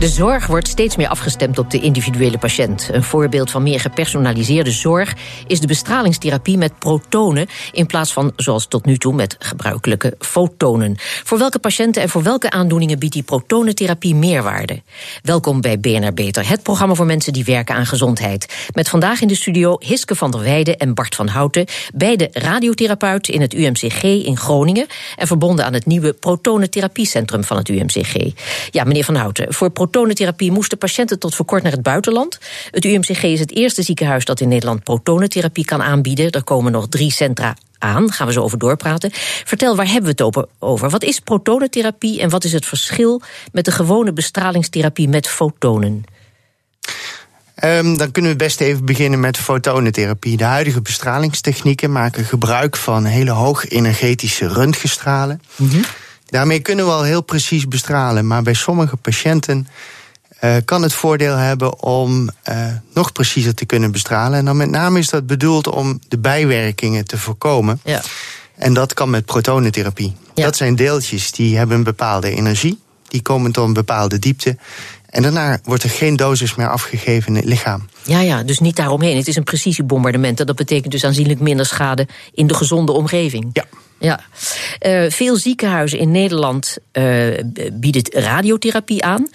De zorg wordt steeds meer afgestemd op de individuele patiënt. Een voorbeeld van meer gepersonaliseerde zorg is de bestralingstherapie met protonen in plaats van zoals tot nu toe met gebruikelijke fotonen. Voor welke patiënten en voor welke aandoeningen biedt die protonentherapie meerwaarde? Welkom bij BNR Beter, het programma voor mensen die werken aan gezondheid. Met vandaag in de studio Hiske van der Weijden en Bart van Houten, beide radiotherapeut in het UMCG in Groningen en verbonden aan het nieuwe protonentherapiecentrum van het UMCG. Ja, meneer van Houten, voor protonentherapie moesten patiënten tot voor kort naar het buitenland. Het UMCG is het eerste ziekenhuis dat in Nederland protonentherapie kan aanbieden. Er komen nog drie centra aan. Gaan we zo over doorpraten. Vertel, waar hebben we het over? Wat is protonentherapie en wat is het verschil met de gewone bestralingstherapie met fotonen? Um, dan kunnen we best even beginnen met fotonentherapie. De huidige bestralingstechnieken maken gebruik van hele hoog energetische röntgenstralen. Mm -hmm. Daarmee kunnen we al heel precies bestralen, maar bij sommige patiënten uh, kan het voordeel hebben om uh, nog preciezer te kunnen bestralen. En dan met name is dat bedoeld om de bijwerkingen te voorkomen. Ja. En dat kan met protonentherapie. Ja. Dat zijn deeltjes die hebben een bepaalde energie, die komen tot een bepaalde diepte. En daarna wordt er geen dosis meer afgegeven in het lichaam. Ja, ja, dus niet daaromheen. Het is een precisiebombardement. Dat betekent dus aanzienlijk minder schade in de gezonde omgeving. Ja. Ja, uh, veel ziekenhuizen in Nederland uh, bieden radiotherapie aan.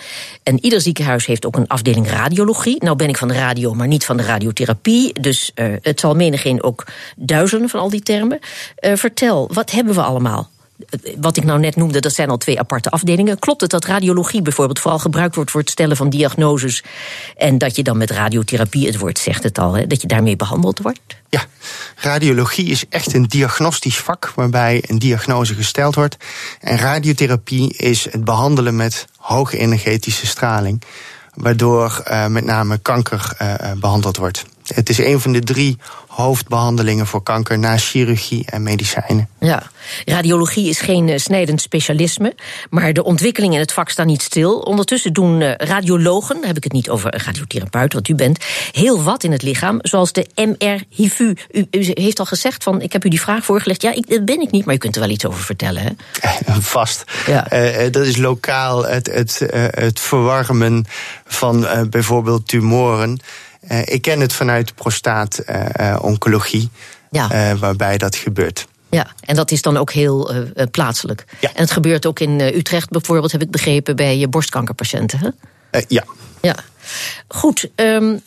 En ieder ziekenhuis heeft ook een afdeling radiologie. Nou ben ik van de radio, maar niet van de radiotherapie. Dus uh, het zal menigeen ook duizelen van al die termen. vertel, wat hebben we allemaal? Wat ik nou net noemde, dat zijn al twee aparte afdelingen. Klopt het dat radiologie bijvoorbeeld vooral gebruikt wordt voor het stellen van diagnoses? En dat je dan met radiotherapie, het woord zegt het al, hè, dat je daarmee behandeld wordt? Ja, radiologie is echt een diagnostisch vak waarbij een diagnose gesteld wordt. En radiotherapie is het behandelen met hoge energetische straling, waardoor uh, met name kanker uh, behandeld wordt. Het is een van de drie hoofdbehandelingen voor kanker na chirurgie en medicijnen. Ja, radiologie is geen uh, snijdend specialisme, maar de ontwikkelingen in het vak staan niet stil. Ondertussen doen uh, radiologen, heb ik het niet over een radiotherapeut, wat u bent, heel wat in het lichaam, zoals de MR-HIVU. U, u, heeft al gezegd van, ik heb u die vraag voorgelegd. Ja, ik, dat ben ik niet, maar u kunt er wel iets over vertellen. Hè? Vast. Ja. Uh, dat is lokaal het, het, het verwarmen van bijvoorbeeld tumoren. Uh, ik ken het vanuit prostaatoncologie, ja. uh, waarbij dat gebeurt. Ja, en dat is dan ook heel uh, plaatselijk. Ja. En het gebeurt ook in Utrecht bijvoorbeeld, heb ik begrepen, bij borstkankerpatiënten. Hè? ja. Ja, goed. Um,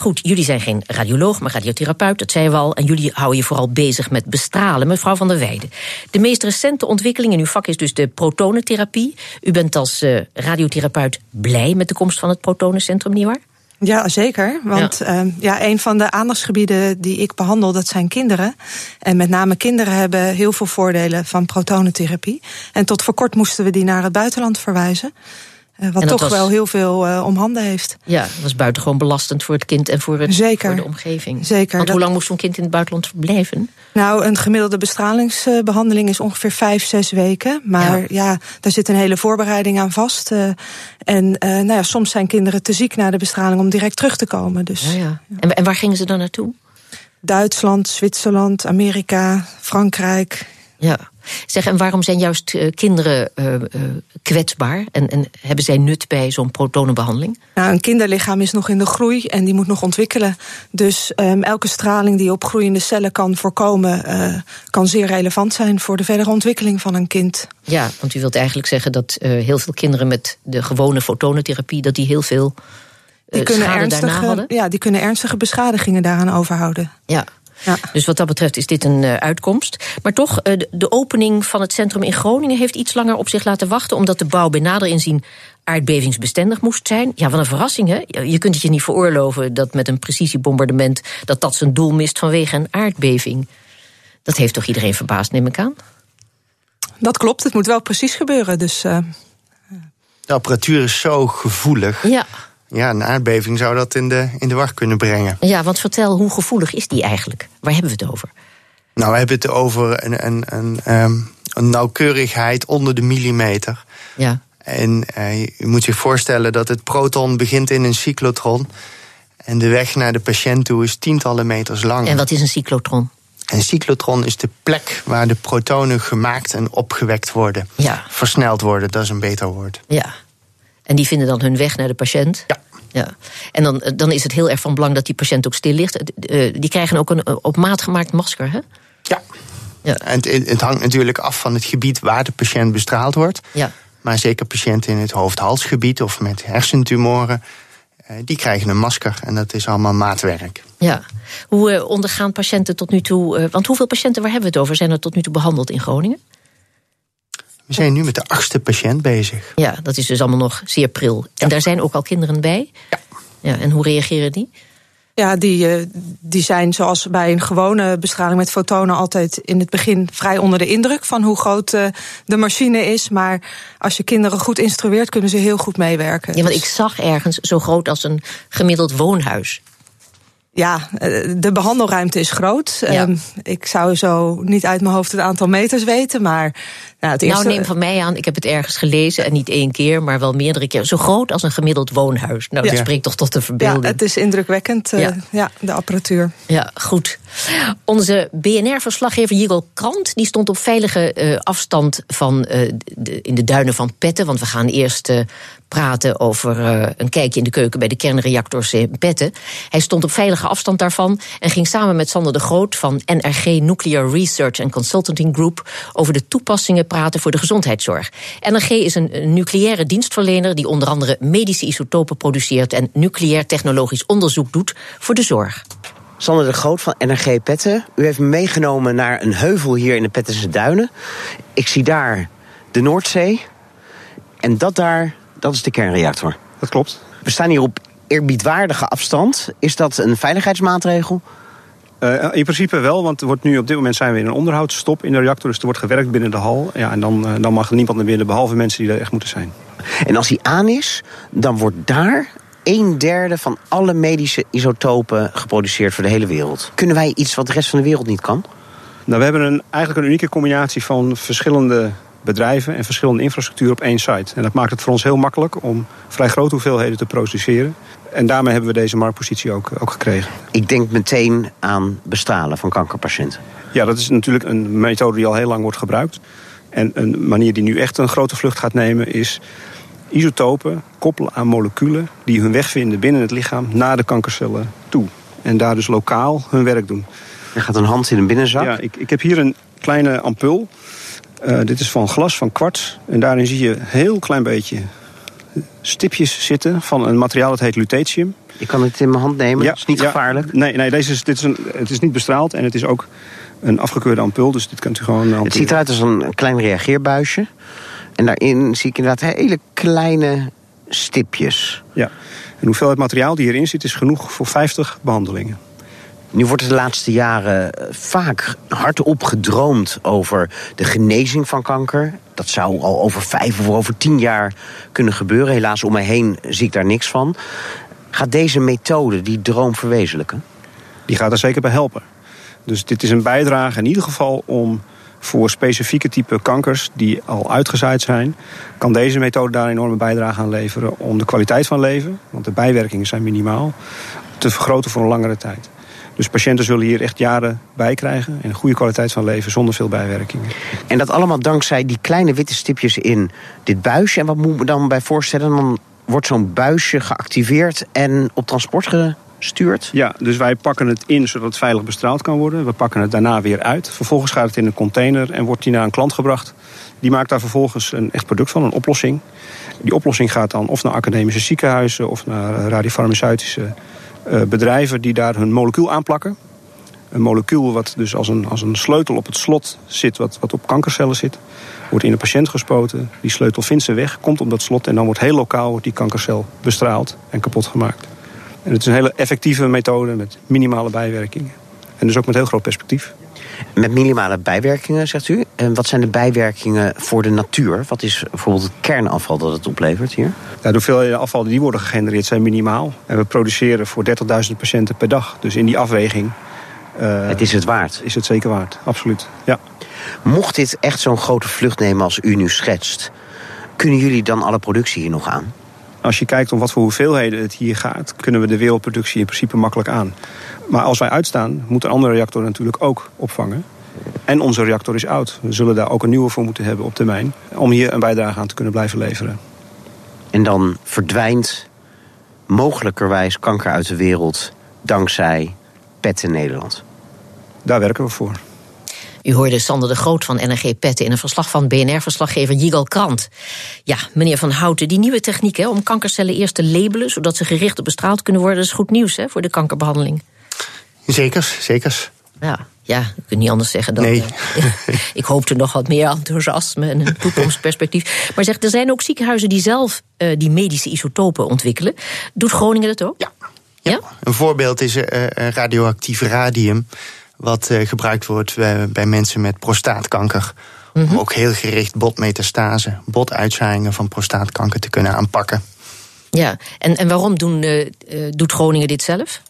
Goed, jullie zijn geen radioloog, maar radiotherapeut, dat zei we al. En jullie houden je vooral bezig met bestralen. Mevrouw van der Weijden, de meest recente ontwikkeling in uw vak is dus de protonentherapie. U bent als radiotherapeut blij met de komst van het protonencentrum, nietwaar? Ja, zeker. Want ja. Uh, ja, een van de aandachtsgebieden die ik behandel, dat zijn kinderen. En met name kinderen hebben heel veel voordelen van protonentherapie. En tot voor kort moesten we die naar het buitenland verwijzen. Uh, wat toch was, wel heel veel uh, om handen heeft. Ja, dat was buitengewoon belastend voor het kind en voor, het, Zeker. voor de omgeving. Zeker. Want hoe lang moest zo'n kind in het buitenland verblijven? Nou, een gemiddelde bestralingsbehandeling is ongeveer vijf, zes weken. Maar ja, ja daar zit een hele voorbereiding aan vast. Uh, en nou ja, soms zijn kinderen te ziek na de bestraling om direct terug te komen. Dus, ja, ja. En, en waar gingen ze dan naartoe? Duitsland, Zwitserland, Amerika, Frankrijk. Ja. Zeg, en waarom zijn juist uh, kinderen uh, uh, kwetsbaar? En, en, hebben zij nut bij zo'n protonenbehandeling? Nou, een kinderlichaam is nog in de groei en die moet nog ontwikkelen. Dus um, elke straling die op groeiende cellen kan voorkomen... kan zeer relevant zijn voor de verdere ontwikkeling van een kind. Ja, want u wilt eigenlijk zeggen dat heel veel kinderen... met de gewone fotonentherapie, dat die heel veel... Die kunnen, ernstige, ja, die kunnen ernstige beschadigingen daaraan overhouden. Ja, ja. Dus wat dat betreft is dit een uh, uitkomst. Maar toch, uh, de opening van het centrum in Groningen heeft iets langer op zich laten wachten, omdat de bouw bij nader inzien aardbevingsbestendig moest zijn. Ja, wat een verrassing, hè? Je kunt het je niet veroorloven dat met een precisiebombardement dat dat zijn doel mist vanwege een aardbeving. Dat heeft toch iedereen verbaasd, neem ik aan? Dat klopt, het moet wel precies gebeuren. Dus, uh... De apparatuur is zo gevoelig. Ja. Ja, een aardbeving zou dat in de, in de war kunnen brengen. Ja, want vertel, hoe gevoelig is die eigenlijk? Waar hebben we het over? Nou, we hebben het over een, een, een, um, een nauwkeurigheid onder de millimeter. Ja. En uh, je moet zich voorstellen dat het proton begint in een cyclotron. En de weg naar de patiënt toe is tientallen meters lang. En wat is een cyclotron? Een cyclotron is de plek waar de protonen gemaakt en opgewekt worden. Ja. Versneld worden, dat is een beter woord. Ja. En die vinden dan hun weg naar de patiënt? Ja. ja. En dan, dan is het heel erg van belang dat die patiënt ook stil ligt. Die krijgen ook een op maat gemaakt masker, hè? Ja. ja. En het, het hangt natuurlijk af van het gebied waar de patiënt bestraald wordt. Ja. Maar zeker patiënten in het hoofd-halsgebied of met hersentumoren, die krijgen een masker en dat is allemaal maatwerk. Ja. Hoe ondergaan patiënten tot nu toe, want hoeveel patiënten, waar hebben we het over, zijn er tot nu toe behandeld in Groningen? We zijn nu met de achtste patiënt bezig. Ja, dat is dus allemaal nog zeer pril. En daar zijn ook al kinderen bij? Ja. ja en hoe reageren die? Ja, die, die zijn zoals bij een gewone bestraling met fotonen altijd in het begin vrij onder de indruk van hoe groot de machine is. Maar als je kinderen goed instrueert, kunnen ze heel goed meewerken. Ja, want ik zag ergens zo groot als een gemiddeld woonhuis. Ja, de behandelruimte is groot. Ja. Ik zou zo niet uit mijn hoofd het aantal meters weten, maar nou, het eerste... Nou, neem van mij aan, ik heb het ergens gelezen en niet één keer, maar wel meerdere keer. Zo groot als een gemiddeld woonhuis. Nou, dat spreekt toch tot de verbeelding. Ja, het is indrukwekkend, eh, Ja. ja. de apparatuur. Ja, goed. Onze BNR-verslaggever Jigel Krant die stond op veilige eh, afstand van, eh, de, in de duinen van Petten. Want we gaan eerst eh, praten over eh, een kijkje in de keuken bij de kernreactors in Petten. Hij stond op veilige afstand daarvan en ging samen met Sander de Groot van NRG Nuclear Research and Consulting Group over de toepassingen praten voor de gezondheidszorg. NRG is een, een nucleaire dienstverlener die onder andere medische isotopen produceert en nucleair technologisch onderzoek doet voor de zorg. Sander de Groot van NRG Petten. U heeft me meegenomen naar een heuvel hier in de Pettense Duinen. Ik zie daar de Noordzee. En dat daar, dat is de kernreactor. Dat klopt. We staan hier op eerbiedwaardige afstand. Is dat een veiligheidsmaatregel? Uh, in principe wel, want wordt nu op dit moment zijn we in een onderhoudsstop in de reactor. Dus er wordt gewerkt binnen de hal. Ja, en dan, uh, dan mag niemand naar binnen, behalve mensen die er echt moeten zijn. En als die aan is, dan wordt daar een derde van alle medische isotopen geproduceerd voor de hele wereld. Kunnen wij iets wat de rest van de wereld niet kan? Nou, we hebben een, eigenlijk een unieke combinatie van verschillende bedrijven en verschillende infrastructuur op één site. En dat maakt het voor ons heel makkelijk om vrij grote hoeveelheden te produceren. En daarmee hebben we deze marktpositie ook, ook gekregen. Ik denk meteen aan bestralen van kankerpatiënten. Ja, dat is natuurlijk een methode die al heel lang wordt gebruikt. En een manier die nu echt een grote vlucht gaat nemen is isotopen koppelen aan moleculen die hun weg vinden binnen het lichaam naar de kankercellen toe. En daar dus lokaal hun werk doen. Er gaat een hand in een binnenzak. Ja, ik, ik heb hier een kleine ampul. Uh, dit is van glas, van kwarts. En daarin zie je een heel klein beetje stipjes zitten van een materiaal dat heet lutetium. Ik kan het in mijn hand nemen, Ja, het is niet ja. gevaarlijk. Nee, nee deze is, dit is een, het is niet bestraald en het is ook een afgekeurde ampul. Dus dit kunt u gewoon. Het ziet eruit als een klein reageerbuisje. En daarin zie ik inderdaad hele kleine stipjes. Ja. En de hoeveelheid materiaal die hierin zit is genoeg voor 50 behandelingen. Nu wordt er de laatste jaren vaak hardop gedroomd over de genezing van kanker. Dat zou al over vijf of over tien jaar kunnen gebeuren. Helaas om mij heen zie ik daar niks van. Gaat deze methode die droom verwezenlijken? Die gaat er zeker bij helpen. Dus dit is een bijdrage in ieder geval om voor specifieke type kankers die al uitgezaaid zijn, kan deze methode daar een enorme bijdrage aan leveren om de kwaliteit van leven, want de bijwerkingen zijn minimaal, te vergroten voor een langere tijd. Dus patiënten zullen hier echt jaren bij krijgen en een goede kwaliteit van leven zonder veel bijwerkingen. En dat allemaal dankzij die kleine witte stipjes in dit buisje. En wat moet ik me dan bij voorstellen? Dan wordt zo'n buisje geactiveerd en op transport gestuurd? Ja, dus wij pakken het in zodat het veilig bestraald kan worden. We pakken het daarna weer uit. Vervolgens gaat het in een container en wordt die naar een klant gebracht. Die maakt daar vervolgens een echt product van, een oplossing. Die oplossing gaat dan of naar academische ziekenhuizen of naar radiofarmaceutische uh, bedrijven die daar hun molecuul aanplakken. Een molecuul wat dus als een, als een sleutel op het slot zit, wat, wat op kankercellen zit. Wordt in een patiënt gespoten. Die sleutel vindt zijn weg, komt op dat slot en dan wordt heel lokaal die kankercel bestraald en kapot gemaakt. En het is een hele effectieve methode met minimale bijwerkingen. En dus ook met heel groot perspectief. Met minimale bijwerkingen, zegt u. En wat zijn de bijwerkingen voor de natuur? Wat is bijvoorbeeld het kernafval dat het oplevert hier? Ja, de hoeveelheden afval die worden gegenereerd zijn minimaal. En we produceren voor 30.000 patiënten per dag. Dus in die afweging... Uh, het is het waard? Is het zeker waard, absoluut. Ja. Mocht dit echt zo'n grote vlucht nemen als u nu schetst... Kunnen jullie dan alle productie hier nog aan? Als je kijkt om wat voor hoeveelheden het hier gaat, kunnen we de wereldproductie in principe makkelijk aan. Maar als wij uitstaan, moet een andere reactor natuurlijk ook opvangen. En onze reactor is oud. We zullen daar ook een nieuwe voor moeten hebben op termijn. Om hier een bijdrage aan te kunnen blijven leveren. En dan verdwijnt mogelijkerwijs kanker uit de wereld dankzij PET in Nederland. Daar werken we voor. U hoorde Sander de Groot van NRG Petten in een verslag van BNR-verslaggever Jigal Krant. Ja, meneer Van Houten, die nieuwe techniek hè, om kankercellen eerst te labelen... zodat ze gericht bestraald kunnen worden, is goed nieuws hè, voor de kankerbehandeling. Zekers, zekers. Ja, ja, ik kan niet anders zeggen dan. Nee. Uh, ik hoopte nog wat meer enthousiasme en een toekomstperspectief. Maar zeg, er zijn ook ziekenhuizen die zelf uh, die medische isotopen ontwikkelen. Doet Groningen dat ook? Ja. ja. ja? Een voorbeeld is uh, radioactief radium wat uh, gebruikt wordt uh, bij mensen met prostaatkanker. Mm -hmm. Om ook heel gericht botmetastase, botuitzaaiingen van prostaatkanker te kunnen aanpakken. Ja, en, en waarom doen, uh, doet Groningen dit zelf?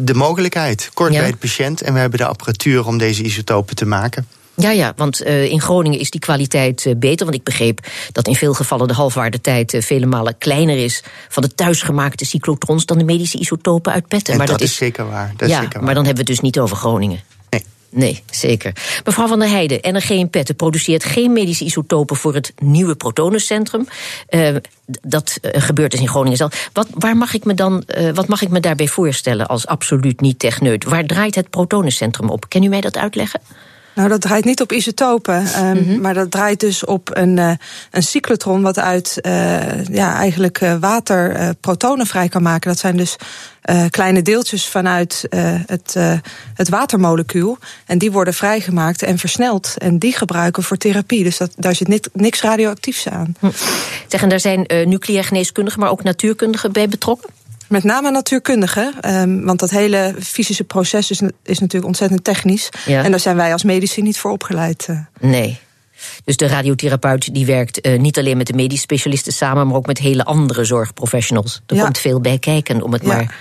De mogelijkheid, kort ja. bij de patiënt. En we hebben de apparatuur om deze isotopen te maken. Ja, ja, want uh, in Groningen is die kwaliteit uh, beter. Want ik begreep dat in veel gevallen de halfwaardetijd uh, vele malen kleiner is van de thuisgemaakte cyclotrons dan de medische isotopen uit petten. En maar dat, dat is zeker waar. Dat ja, is zeker waar. maar dan hebben we het dus niet over Groningen. Nee. Nee, zeker. Mevrouw van der Heijden, NRG in Petten produceert geen medische isotopen voor het nieuwe protonencentrum. Dat gebeurt dus in Groningen zelf. Wat, waar mag ik me dan, wat mag ik me daarbij voorstellen als absoluut niet techneut? Waar draait het protonencentrum op? Kan u mij dat uitleggen? Nou, dat draait niet op isotopen, um, mm -hmm. maar dat draait dus op een, uh, een cyclotron wat uit uh, ja, eigenlijk uh, water protonen vrij kan maken. Dat zijn dus kleine deeltjes vanuit het, het watermolecuul. En die worden vrijgemaakt en versneld. En die gebruiken voor therapie. Dus dat, daar zit niks, niks radioactiefs aan. Hm. Zeg, en daar zijn nucleair geneeskundigen, maar ook natuurkundigen bij betrokken? Met name natuurkundigen, um, want dat hele fysische proces is, is natuurlijk ontzettend technisch. Ja. En daar zijn wij als medici niet voor opgeleid. Uh. Nee. Dus de radiotherapeut die werkt uh, niet alleen met de medisch specialisten samen, maar ook met hele andere zorgprofessionals. Er ja. komt veel bij kijken, om het ja. maar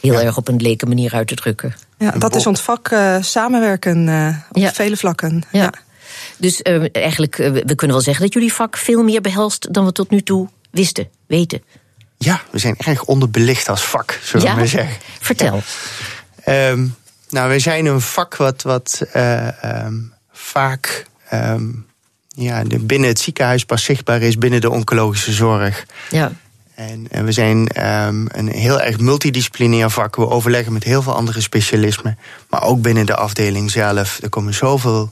heel erg op een leke manier uit te drukken. Ja, dat is ons vak uh, samenwerken op vele vlakken. Ja. Dus eigenlijk, we kunnen wel zeggen dat jullie vak veel meer behelst dan we tot nu toe wisten, weten. Ja, we zijn erg onderbelicht als vak, zullen ja? we zeggen. Vertel. Ja. Um, nou, wij zijn een vak wat, wat uh, um, vaak um, ja, de, binnen het ziekenhuis pas zichtbaar is binnen de oncologische zorg. Ja. En, en we zijn een heel erg multidisciplinair vak. We overleggen met heel veel andere specialismen. Maar ook binnen de afdeling zelf. Er komen zoveel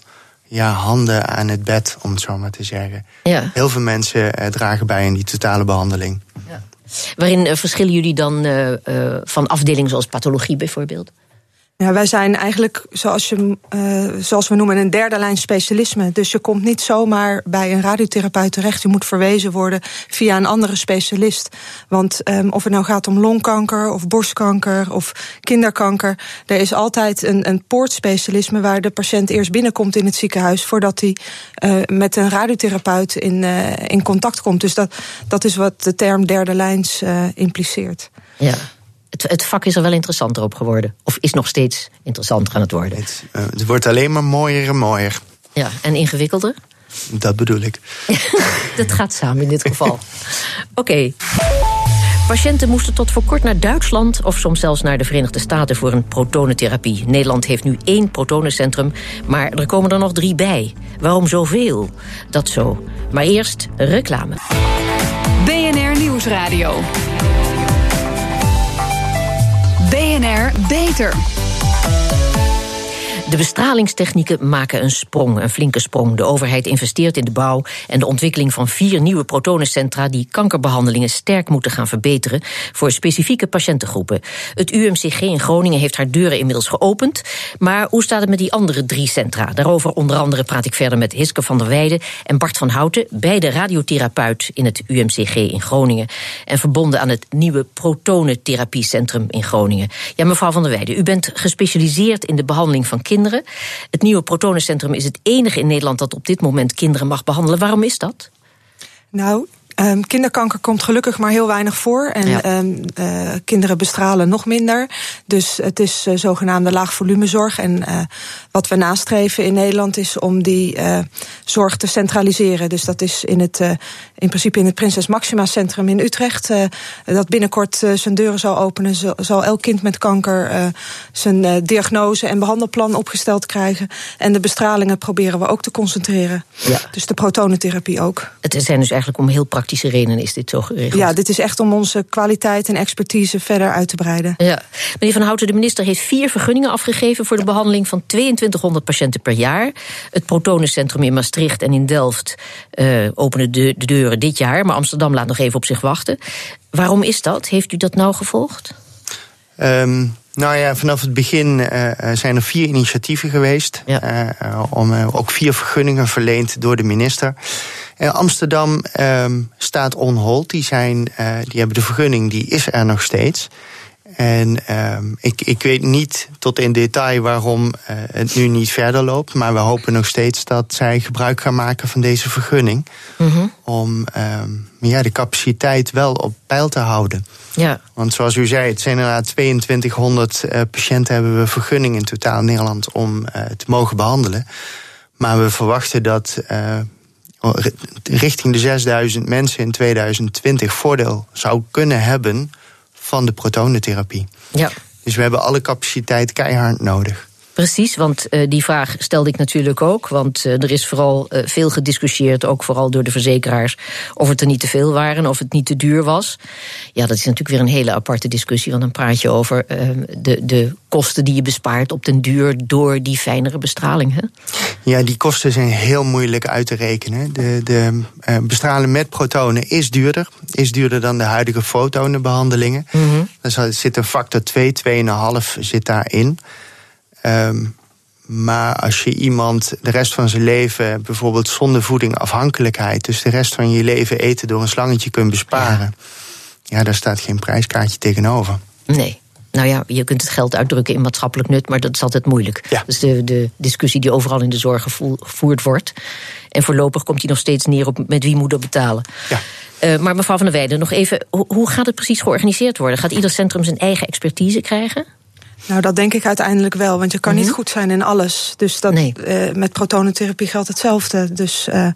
ja, handen aan het bed, om het zo maar te zeggen. Ja. Heel veel mensen uh, dragen bij aan die totale behandeling. Ja. Waarin uh, verschillen jullie dan uh, uh, van afdelingen zoals pathologie bijvoorbeeld? Ja, wij zijn eigenlijk, zoals, je, uh, zoals we noemen, een derde lijn specialisme. Dus je komt niet zomaar bij een radiotherapeut terecht. Je moet verwezen worden via een andere specialist. Want um, of het nou gaat om longkanker of borstkanker of kinderkanker... er is altijd een, een poortspecialisme waar de patiënt eerst binnenkomt in het ziekenhuis... voordat hij uh, met een radiotherapeut in, uh, in contact komt. Dus dat, dat is wat de term derde lijns impliceert. Ja. Het, het, vak is er wel interessanter op geworden. Of is nog steeds interessanter aan het worden. Het, uh, het wordt alleen maar mooier en mooier. Ja, en ingewikkelder? Dat bedoel ik. dat gaat samen in dit geval. Oké. Okay. Patiënten moesten tot voor kort naar Duitsland of soms zelfs naar de Verenigde Staten voor een protonentherapie. Nederland heeft nu één protonencentrum, maar er komen er nog drie bij. Waarom zoveel? Dat zo. Maar eerst reclame. BNR Nieuwsradio. BNR Beter. De bestralingstechnieken maken een sprong, een flinke sprong. De overheid investeert in de bouw en de ontwikkeling van vier nieuwe protonencentra die kankerbehandelingen sterk moeten gaan verbeteren voor specifieke patiëntengroepen. Het UMCG in Groningen heeft haar deuren inmiddels geopend. Maar hoe staat het met die andere drie centra? Daarover onder andere praat ik verder met Hiske van der Weijden en Bart van Houten, beide radiotherapeut in het UMCG in Groningen en verbonden aan het nieuwe protonentherapiecentrum in Groningen. Ja, mevrouw van der Weijden, u bent gespecialiseerd in de behandeling van kinderen. Het nieuwe protonencentrum is het enige in Nederland dat op dit moment kinderen mag behandelen. Waarom is dat? Nou, Um, kinderkanker komt gelukkig maar heel weinig voor. En ja. um, uh, kinderen bestralen nog minder. Dus het is uh, zogenaamde laagvolumezorg. En uh, wat we nastreven in Nederland is om die zorg te centraliseren. Dus dat is in, het, in principe in het Prinses Maxima Centrum in Utrecht. dat binnenkort zijn deuren zal openen. Zal, zal elk kind met kanker zijn diagnose en behandelplan opgesteld krijgen. En de bestralingen proberen we ook te concentreren. Ja. Dus de protonentherapie ook. Het zijn dus eigenlijk om heel praktische redenen is dit zo geregeld. Ja, dit is echt om onze kwaliteit en expertise verder uit te breiden. Ja. Meneer Van Houten, de minister heeft vier vergunningen afgegeven voor de behandeling van 2200 patiënten per jaar. Het Protonencentrum in Maastricht en in Delft uh, openen de, de deuren dit jaar, maar Amsterdam laat nog even op zich wachten. Waarom is dat? Heeft u dat nou gevolgd? Um, nou ja, vanaf het begin uh, zijn er vier initiatieven geweest. Ja. Uh, om, ook vier vergunningen verleend door de minister. Amsterdam um, staat on hold. Die, zijn, die hebben de vergunning, die is er nog steeds. En um, ik, ik weet niet tot in detail waarom uh, het nu niet verder loopt. Maar we hopen nog steeds dat zij gebruik gaan maken van deze vergunning. Mm -hmm. Om um, ja, de capaciteit wel op peil te houden. Ja. Want zoals u zei, het zijn inderdaad 2200 uh, patiënten hebben we vergunning in totaal in Nederland om uh, te mogen behandelen. Maar we verwachten dat richting de 6000 mensen in 2020 voordeel zou kunnen hebben van de protonentherapie. Ja. Dus we hebben alle capaciteit keihard nodig. Precies, want uh, die vraag stelde ik natuurlijk ook. Want uh, er is vooral uh, veel gediscussieerd, ook vooral door de verzekeraars, of het er niet te veel waren, of het niet te duur was. Ja, dat is natuurlijk weer een hele aparte discussie, want dan praat je over de, de kosten die je bespaart op den duur door die fijnere bestraling. Hè? Ja, die kosten zijn heel moeilijk uit te rekenen. De, de bestralen met protonen is duurder, is duurder dan de huidige fotonenbehandelingen. Mm -hmm. Zit een factor 2, 2,5 zit daarin. Um, maar als je iemand de rest van zijn leven, bijvoorbeeld zonder voeding afhankelijkheid, dus de rest van je leven eten door een slangetje kunt besparen, ja, ja daar staat geen prijskaartje tegenover. Nee. Nou ja, je kunt het geld uitdrukken in maatschappelijk nut, maar dat is altijd moeilijk. Ja. Dat is de, de discussie die overal in de zorg gevoerd wordt. En voorlopig komt die nog steeds neer op met wie moet dat betalen. Ja. Uh, maar mevrouw van der Weijden, nog even, hoe gaat het precies georganiseerd worden? Gaat ieder centrum zijn eigen expertise krijgen? Nou, dat denk ik uiteindelijk wel, want je kan niet goed zijn in alles. Dus dat, nee. uh, met protonentherapie geldt hetzelfde. Dus uh,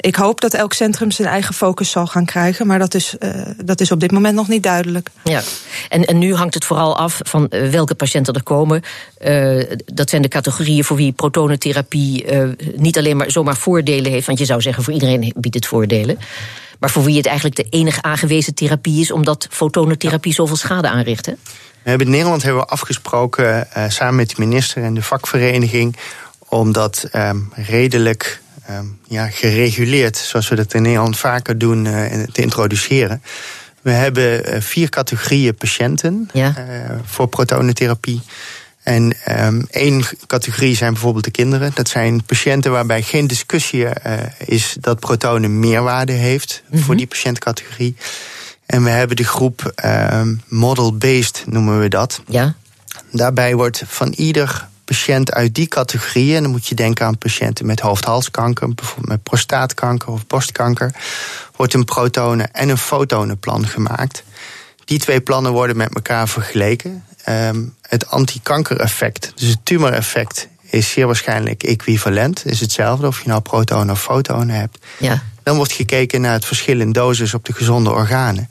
ik hoop dat elk centrum zijn eigen focus zal gaan krijgen, maar dat is, uh, dat is op dit moment nog niet duidelijk. Ja, en, en nu hangt het vooral af van welke patiënten er komen. dat zijn de categorieën voor wie protonentherapie niet alleen maar zomaar voordelen heeft, want je zou zeggen voor iedereen biedt het voordelen. Maar voor wie het eigenlijk de enige aangewezen therapie is, omdat fotonentherapie zoveel schade aanricht. Hè? We hebben in Nederland hebben we afgesproken uh, samen met de minister en de vakvereniging om dat um, redelijk um, ja, gereguleerd, zoals we dat in Nederland vaker doen, uh, te introduceren. We hebben uh, vier categorieën patiënten ja. voor protonentherapie. En um, één categorie zijn bijvoorbeeld de kinderen. Dat zijn patiënten waarbij geen discussie is dat protonen meerwaarde heeft mm -hmm. voor die patiëntcategorie. En we hebben de groep uh, model-based, noemen we dat. Ja. Daarbij wordt van ieder patiënt uit die categorie, en dan moet je denken aan patiënten met hoofd-halskanker, bijvoorbeeld met prostaatkanker of borstkanker, wordt een protonen- en een fotonenplan gemaakt. Die twee plannen worden met elkaar vergeleken. Um, het antikankereffect, dus het tumoreffect, is zeer waarschijnlijk equivalent. Is hetzelfde of je nou protonen of fotonen hebt. Ja. Dan wordt gekeken naar het verschil in dosis op de gezonde organen.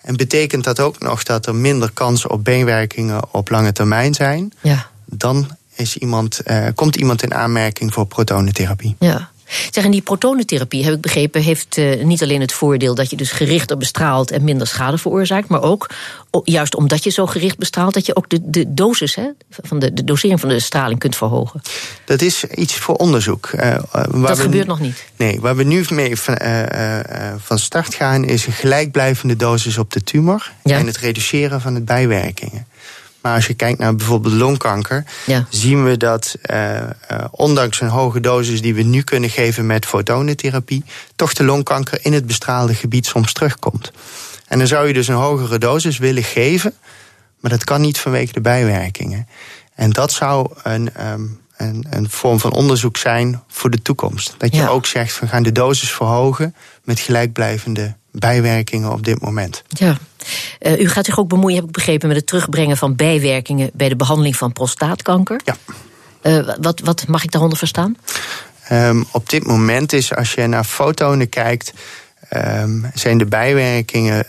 En betekent dat ook nog dat er minder kansen op beenwerkingen op lange termijn zijn? Ja. Dan is iemand, uh, komt iemand in aanmerking voor protonentherapie. Ja. Zeg, en die protonentherapie, heb ik begrepen, heeft uh, niet alleen het voordeel dat je dus gerichter bestraalt en minder schade veroorzaakt, maar ook, juist omdat je zo gericht bestraalt, dat je ook de, de dosis, hè, van de, de dosering van de straling kunt verhogen. Dat is iets voor onderzoek. Uh, dat gebeurt nog niet? Nee, waar we nu mee van, van start gaan, is een gelijkblijvende dosis op de tumor ja. en het reduceren van het bijwerkingen. Maar als je kijkt naar bijvoorbeeld longkanker, ja. zien we dat uh, uh, ondanks een hoge dosis die we nu kunnen geven met fotonentherapie, toch de longkanker in het bestraalde gebied soms terugkomt. En dan zou je dus een hogere dosis willen geven, maar dat kan niet vanwege de bijwerkingen. En dat zou een, um, een, een, vorm van onderzoek zijn voor de toekomst. Dat je ja. ook zegt, we gaan de dosis verhogen met gelijkblijvende bijwerkingen op dit moment. Ja. Uh, u gaat zich ook bemoeien, heb ik begrepen, met het terugbrengen van bijwerkingen bij de behandeling van prostaatkanker. Ja. Uh, wat, wat mag ik daaronder verstaan? Um, op dit moment is, als je naar fotonen kijkt, um, zijn de bijwerkingen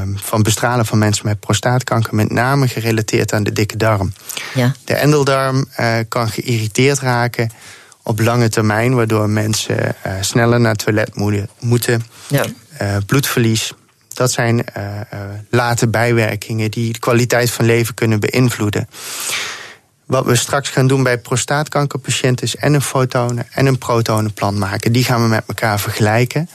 um, van bestralen van mensen met prostaatkanker met name gerelateerd aan de dikke darm. Ja. De endeldarm uh, kan geïrriteerd raken op lange termijn, waardoor mensen uh, sneller naar het toilet moeten. Ja. Uh, bloedverlies. Dat zijn late bijwerkingen die de kwaliteit van leven kunnen beïnvloeden. Wat we straks gaan doen bij prostaatkankerpatiënten is en een fotonen en een protonenplan maken. Die gaan we met elkaar vergelijken.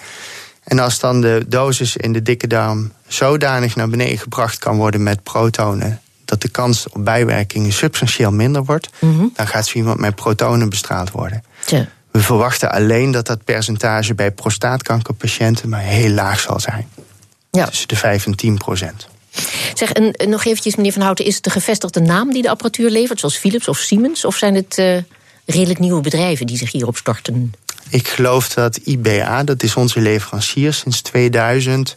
En als dan de dosis in de dikke darm zodanig naar beneden gebracht kan worden met protonen, dat de kans op bijwerkingen substantieel minder wordt, mm -hmm. dan gaat zo iemand met protonen bestraald worden. Tja. We verwachten alleen dat dat percentage bij prostaatkankerpatiënten maar heel laag zal zijn. Ja. Tussen de 5 en 10 procent. Zeg, en, nog eventjes, meneer Van Houten, is het de gevestigde naam die de apparatuur levert, zoals Philips of Siemens? Of zijn het uh, redelijk nieuwe bedrijven die zich hierop storten? Ik geloof dat IBA, dat is onze leverancier, sinds 2000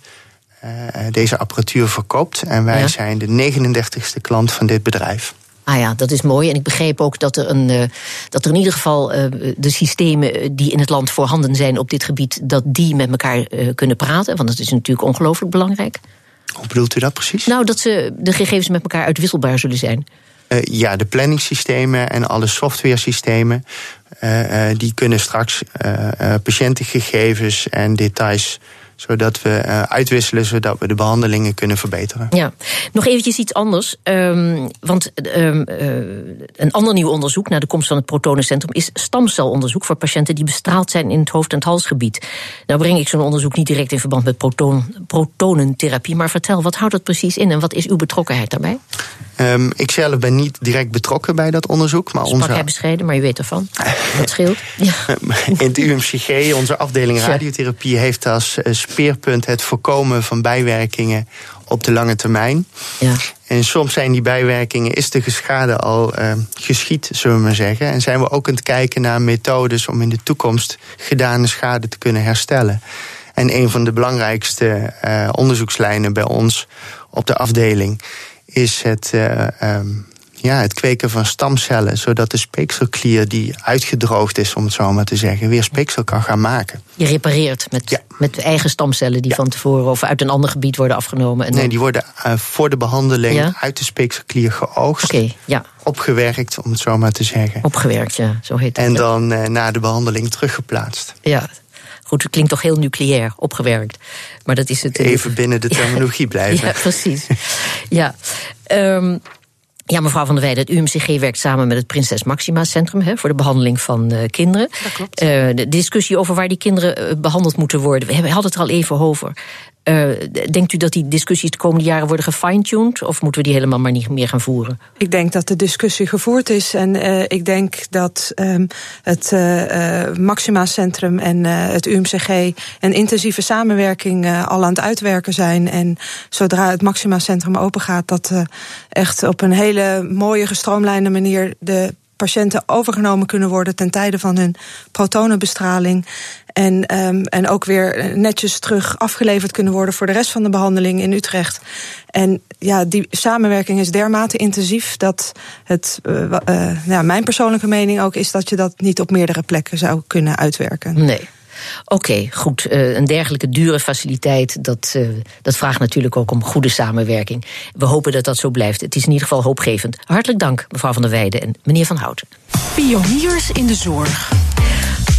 uh, deze apparatuur verkoopt. En wij Ja. zijn de 39ste klant van dit bedrijf. Ah ja, dat is mooi. En ik begreep ook dat er, een, uh, dat er in ieder geval uh, de systemen die in het land voorhanden zijn op dit gebied, dat die met elkaar uh, kunnen praten. Want dat is natuurlijk ongelooflijk belangrijk. Hoe bedoelt u dat precies? Nou, dat ze de gegevens met elkaar uitwisselbaar zullen zijn. Ja, de planningssystemen en alle softwaresystemen. Die kunnen straks patiëntengegevens en details zodat we uh, uitwisselen, zodat we de behandelingen kunnen verbeteren. Ja, nog eventjes iets anders. Um, want um, uh, een ander nieuw onderzoek naar de komst van het protonencentrum is stamcelonderzoek voor patiënten die bestraald zijn in het hoofd- en het halsgebied. Nou breng ik zo'n onderzoek niet direct in verband met proton, protonentherapie, maar vertel, wat houdt dat precies in en wat is uw betrokkenheid daarbij? Um, ik zelf ben niet direct betrokken bij dat onderzoek. Maar Sprak onze... hij bescheiden, maar je weet ervan. Dat scheelt. Ja. In het UMCG, onze afdeling radiotherapie, heeft als speerpunt het voorkomen van bijwerkingen op de lange termijn. Ja. En soms zijn die bijwerkingen, is de schade al uh, geschied, zullen we maar zeggen. En zijn we ook aan het kijken naar methodes om in de toekomst gedane schade te kunnen herstellen. En een van de belangrijkste uh, onderzoekslijnen bij ons op de afdeling is het, uh, um, ja, het kweken van stamcellen, zodat de speekselklier die uitgedroogd is, om het zo maar te zeggen, weer speeksel kan gaan maken. Je repareert met, ja. met eigen stamcellen die ja. van tevoren of uit een ander gebied worden afgenomen. En nee, die worden uh, voor de behandeling ja? uit de speekselklier geoogst. Okay, ja. Opgewerkt, om het zo maar te zeggen. Opgewerkt, ja, zo heet het. En dan uh, na de behandeling teruggeplaatst. Ja, Goed, het klinkt toch heel nucleair, opgewerkt. Maar dat is het. Even binnen de terminologie blijven. Ja, precies. ja. Um, ja, mevrouw van der Weijden, het UMCG werkt samen met het Prinses Maxima Centrum hè, voor de behandeling van uh, kinderen. Dat klopt. Uh, de discussie over waar die kinderen uh, behandeld moeten worden, we hadden het er al even over. Uh, denkt u dat die discussies de komende jaren worden gefine-tuned? Of moeten we die helemaal maar niet meer gaan voeren? Ik denk dat de discussie gevoerd is. En uh, ik denk dat um, het uh, Maxima Centrum en het UMCG een intensieve samenwerking al aan het uitwerken zijn. En zodra het Maxima Centrum open gaat, dat echt op een hele mooie, gestroomlijnde manier de patiënten overgenomen kunnen worden ten tijde van hun protonenbestraling. En, um, en ook weer netjes terug afgeleverd kunnen worden voor de rest van de behandeling in Utrecht. En ja, die samenwerking is dermate intensief dat het, uh, ja, mijn persoonlijke mening ook is dat je dat niet op meerdere plekken zou kunnen uitwerken. Nee. Oké, goed. Uh, een dergelijke dure faciliteit, dat, uh, dat vraagt natuurlijk ook om goede samenwerking. We hopen dat dat zo blijft. Het is in ieder geval hoopgevend. Hartelijk dank, mevrouw van der Weijden en meneer Van Houten. Pioniers in de zorg.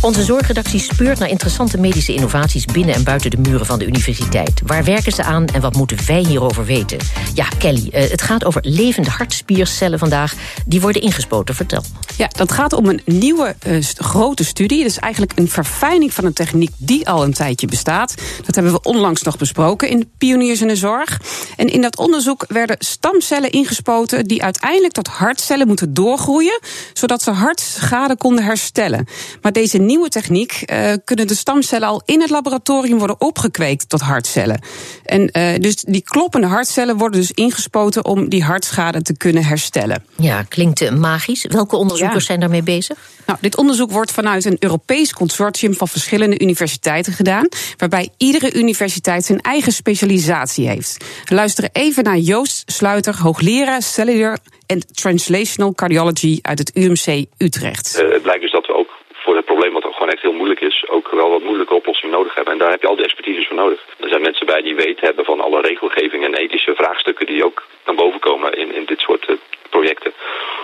Onze zorgredactie speurt naar interessante medische innovaties binnen en buiten de muren van de universiteit. Waar werken ze aan en wat moeten wij hierover weten? Ja, Kelly, uh, het gaat over levende hartspiercellen vandaag. Die worden ingespoten. Vertel. Ja, dat gaat om een nieuwe uh, grote studie. Is eigenlijk een verfijning van een techniek die al een tijdje bestaat. Dat hebben we onlangs nog besproken in Pioniers in de Zorg. En in dat onderzoek werden stamcellen ingespoten die uiteindelijk tot hartcellen moeten doorgroeien, zodat ze hartschade konden herstellen. Maar deze nieuwe techniek uh, kunnen de stamcellen al in het laboratorium worden opgekweekt tot hartcellen. En uh, dus die kloppende hartcellen worden dus ingespoten om die hartschade te kunnen herstellen. Ja, klinkt magisch. Welke onderzoekers ja. zijn daarmee bezig? Nou, dit onderzoek wordt vanuit een Europees consortium van verschillende universiteiten gedaan, waarbij iedere universiteit zijn eigen specialisatie heeft. We luisteren even naar Joost Sluiter, hoogleraar cellular and translational cardiology uit het UMC Utrecht. Uh, het blijkt dus dat we ook voor het probleem wat ook gewoon echt heel moeilijk is, ook wel wat moeilijke oplossingen nodig hebben. En daar heb je al die expertise voor nodig. Er zijn mensen bij die weten hebben van alle regelgeving en ethische vraagstukken die ook naar boven komen in, in dit soort uh, projecten.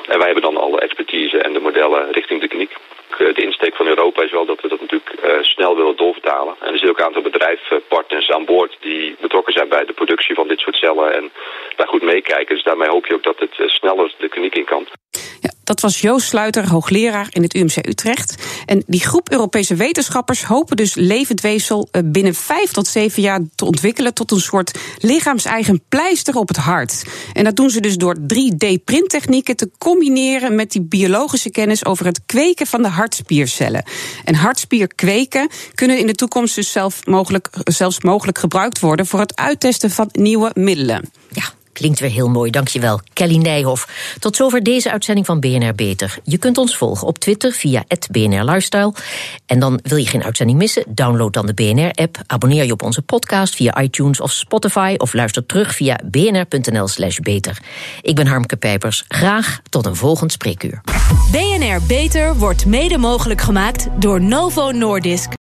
En wij hebben dan alle expertise en de modellen richting de kliniek. De insteek van Europa is wel dat we dat natuurlijk uh, snel willen doorvertalen. En er zitten ook een aantal bedrijfspartners aan boord die betrokken zijn bij de productie van dit soort cellen en daar goed meekijken. Dus daarmee hoop je ook dat het sneller de kliniek in kan. Ja, dat was Joost Sluiter, hoogleraar in het UMC Utrecht. En die groep Europese wetenschappers hopen dus levend weefsel binnen vijf tot zeven jaar te ontwikkelen tot een soort lichaams-eigen pleister op het hart. En dat doen ze dus door 3D-printtechnieken te combineren met die biologische kennis over het kweken van de hartspiercellen. En hartspier kweken kunnen in de toekomst dus zelf mogelijk, zelfs mogelijk gebruikt worden voor het uittesten van nieuwe middelen. Ja, Klinkt weer heel mooi, dankjewel. Kelly Nijhoff. Tot zover deze uitzending van BNR Beter. Je kunt ons volgen op Twitter via BNR Lifestyle. En dan wil je geen uitzending missen? Download dan de BNR-app. Abonneer je op onze podcast via iTunes of Spotify. Of luister terug via bnr.nl slash beter. Ik ben Harmke Pijpers. Graag tot een volgend spreekuur. BNR Beter wordt mede mogelijk gemaakt door Novo Nordisk.